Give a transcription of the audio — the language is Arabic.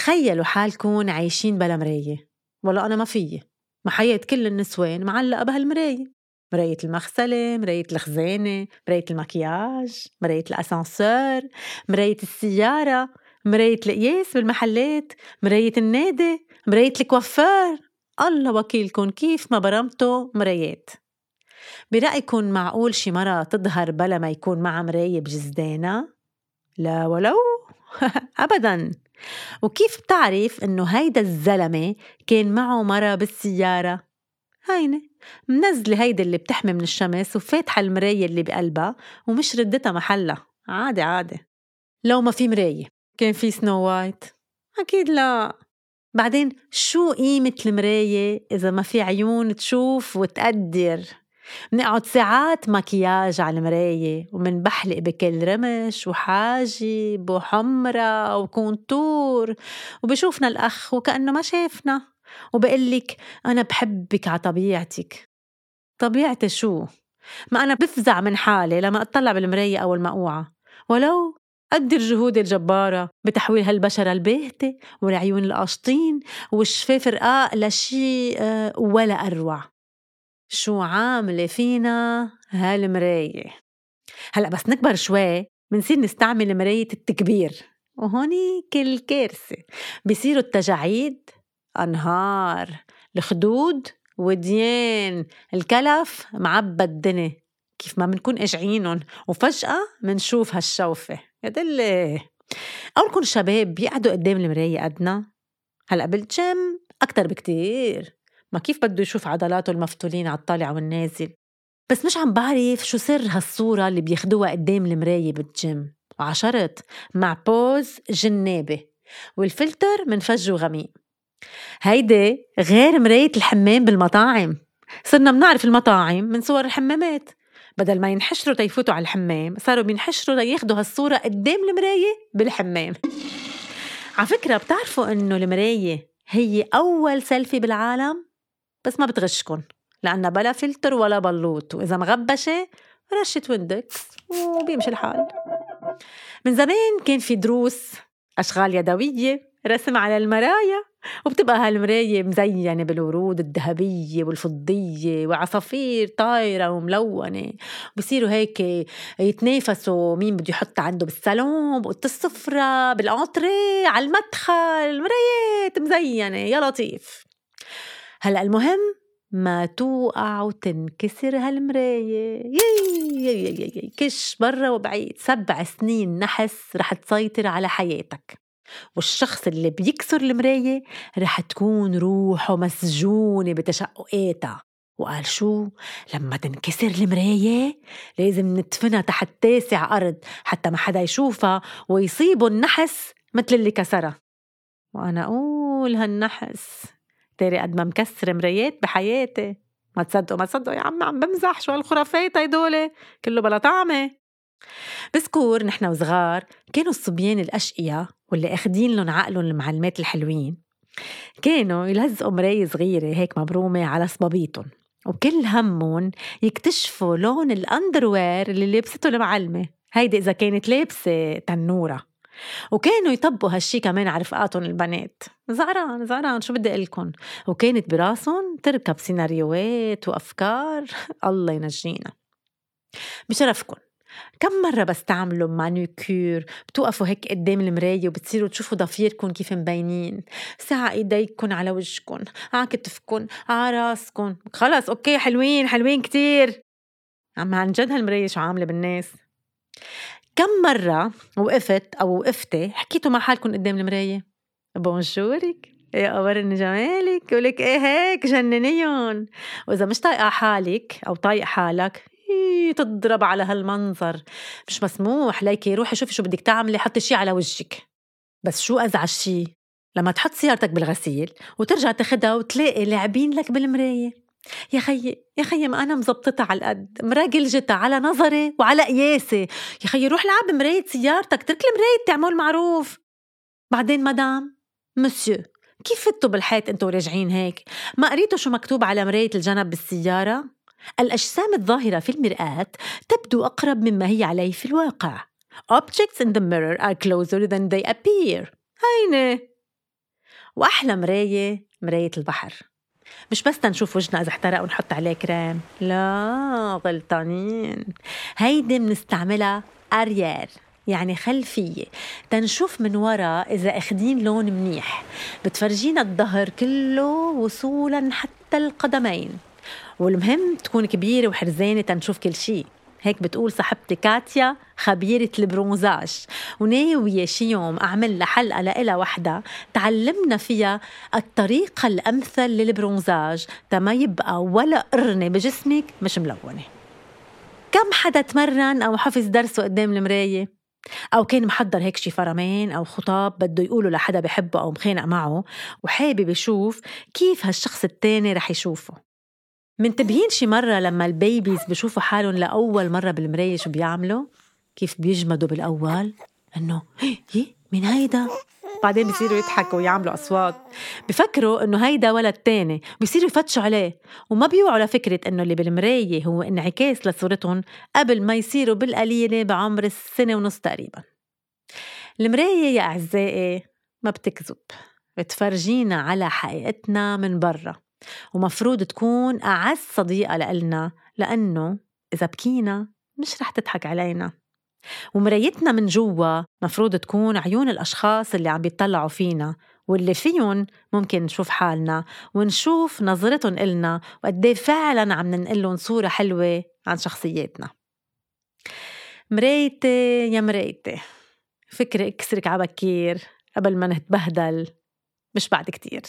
تخيلوا حالكم عايشين بلا مراية. والله أنا ما فيي. ما حياة كل النسوان معلقة بهالمراية مراية. المغسلة مراية الخزانة مراية المكياج مراية الأسانسور مراية السيارة مراية القياس بالمحلات مراية النادي مراية الكوافير. الله وكيلكن كيف ما برمتوا مرايات. برأيكم معقول شي مرة تظهر بلا ما يكون معها مراية بجزدانها؟ لا ولو. أبدا. وكيف بتعرف إنه هيدا الزلمة كان معه مرة بالسيارة؟ هينة منزلة هيدي اللي بتحمي من الشمس وفاتحة المراية اللي بقلبها ومش ردتها محلها. عادي عادي. لو ما في مراية كان في سنو وايت أكيد لا. بعدين شو قيمة المراية إذا ما في عيون تشوف وتقدر؟ منقعد ساعات مكياج على المراية ومنبحلق بكل رمش وحاجب وحمرة وكونتور وبشوفنا الأخ وكأنه ما شافنا. وبقلك أنا بحبك على طبيعتك. طبيعتي شو؟ ما أنا بفزع من حالي لما أطلع بالمراية أول ما أوعى. ولو قدر جهودي الجبارة بتحويل هالبشرة الباهتة والعيون القاشطين والشفاف رقاق لشي آه، ولا أروع. شو عاملة فينا هالمراية؟ هلأ بس نكبر شوي منصير نستعمل مراية التكبير وهوني كل كارثة. بصيروا التجاعيد أنهار الخدود وديان الكلف معبى الدنيا كيف ما بنكون قاشعينن وفجأة منشوف هالشوفة. يا دلي أولكم شباب بيقعدوا قدام المراية قدنا هلأ بالجيم أكتر بكتير. ما كيف بده يشوف عضلاته المفتولين على الطالع والنازل؟ بس مش عم بعرف شو سر هالصورة اللي بياخدوها قدام المراية بالجيم. وعشرت مع بوز جنابة والفلتر من فج وغميق. هيدي غير مراية الحمام بالمطاعم. صرنا بنعرف المطاعم من صور الحمامات. بدل ما ينحشروا تيفوتوا على الحمام صاروا بينحشروا لياخدوا هالصورة قدام المراية بالحمام. على فكرة بتعرفوا إنه المراية هي أول سيلفي بالعالم؟ بس ما بتغشكن لأنها بلا فلتر ولا بلوط وإذا مغبشة رشة ويندكس وبيمشي الحال. من زمان كان في دروس أشغال يدوية رسم على المرايا وبتبقى هالمراية مزينة بالورود الذهبية والفضية وعصافير طايرة وملونة. بصيروا هيك يتنافسوا مين بده يحط عنده بالصالون بقط السفرة بالأنطري على المدخل مرايات مزينة يا لطيف. هلأ المهم ما توقع وتنكسر هالمراية. يي يي يي كش برا وبعيد. سبع سنين نحس رح تسيطر على حياتك. والشخص اللي بيكسر المراية رح تكون روحه مسجونة بتشققاتها. وقال شو؟ لما تنكسر المراية لازم ندفنها تحت تاسع أرض حتى ما حدا يشوفها ويصيبه النحس مثل اللي كسرها. وأنا أقول هالنحس. تاري قد ما مكسر مرايات بحياتي. ما تصدقوا ما تصدقوا يا عم عم بمزح شو هالخرافات هيدول كله بلا طعمة. بذكر نحن وصغار كانوا الصبيان الأشقياء واللي أخدين لهم عقلهم المعلمات الحلوين. كانوا يلزقوا مراية صغيرة هيك مبرومة على صبابيتهم وكل همهم يكتشفوا لون الأندروير اللي لبسته المعلمة. هيدي إذا كانت لابسة تنورة. وكانوا يطبقوا هالشي كمان على رفقاتهم البنات. زعران زعران شو بدي لكم وكانت براسهم تركب سيناريوهات وأفكار. الله ينجينا. بشرفكم. كم مرة بس تعملوا مانيكير؟ بتوقفوا هيك قدام المراية وبتصيروا تشوفوا ضفيركم كيف مبينين. ساعة إيديكم على وجهكم على كتفكم على راسكم. خلص أوكي حلوين حلوين كتير. عم عن جد هالمراية شو عاملة بالناس؟ كم مرة وقفت أو وقفتي حكيتوا مع حالكم قدام المراية؟ بونجورك يا قمرني جمالك ولك إيه هيك؟ جننيهم. وإذا مش طايقة حالك أو طايق حالك تضرب على هالمنظر. مش مسموح ليكي روحي شوفي شو بدك تعملي حطي شي على وجهك. بس شو أزعج شي؟ لما تحط سيارتك بالغسيل وترجع تاخدها وتلاقي لاعبين لك بالمراية. يا خيي يا خيي ما أنا مزبطتها على القد مراجلجتها على نظري وعلى قياسي يا خيي روح لعب بمراية سيارتك ترك المراية تعمل معروف بعدين مدام مسيو كيف فتوا بالحيط أنتوا راجعين هيك؟ ما قريتوا شو مكتوب على مراية الجنب بالسيارة؟ الأجسام الظاهرة في المرآة تبدو أقرب مما هي عليه في الواقع. Objects in the mirror are closer than they appear. هينة وأحلى مراية مراية البحر مش بس تنشوف وجهنا إذا احترق ونحط عليه كريم. لا غلطانين. هيدي بنستعملها أريير يعني خلفية. تنشوف من ورا إذا أخدين لون منيح. بتفرجينا الظهر كله وصولا حتى القدمين. والمهم تكون كبيرة وحرزانة تنشوف كل شي. هيك بتقول صاحبتي كاتيا خبيرة البرونزاج. وناوية شي يوم أعمل لها حلقة لإلها وحدة تعلمنا فيها الطريقة الأمثل للبرونزاج تما يبقى ولا قرنة بجسمك مش ملونة. كم حدا تمرن أو حفظ درسه قدام المراية؟ أو كان محضر هيك شي فرمان أو خطاب بده يقوله لحدا بحبه أو مخانق معه وحابب يشوف كيف هالشخص التاني رح يشوفه. منتبهين شي مرة لما البيبيز بشوفوا حالهم لأول مرة بالمراية شو بيعملوا؟ كيف بيجمدوا بالأول؟ إنه هي مين هيدا؟ بعدين بصيروا يضحكوا ويعملوا أصوات بفكروا إنه هيدا ولد تاني بصيروا يفتشوا عليه وما بيوعوا لفكرة إنه اللي بالمراية هو انعكاس لصورتهم قبل ما يصيروا بالقليلة بعمر السنة ونص تقريبا المراية يا أعزائي ما بتكذب بتفرجينا على حقيقتنا من برا ومفروض تكون أعز صديقة لإلنا لأنه إذا بكينا مش رح تضحك علينا. ومرايتنا من جوا مفروض تكون عيون الأشخاص اللي عم بيطلعوا فينا واللي فيهم ممكن نشوف حالنا ونشوف نظرتهم إلنا وقديه فعلا عم ننقلهم صورة حلوة عن شخصياتنا. مرايتي يا مرايتي فكري إكسرك عبكير قبل ما نتبهدل مش بعد كتير.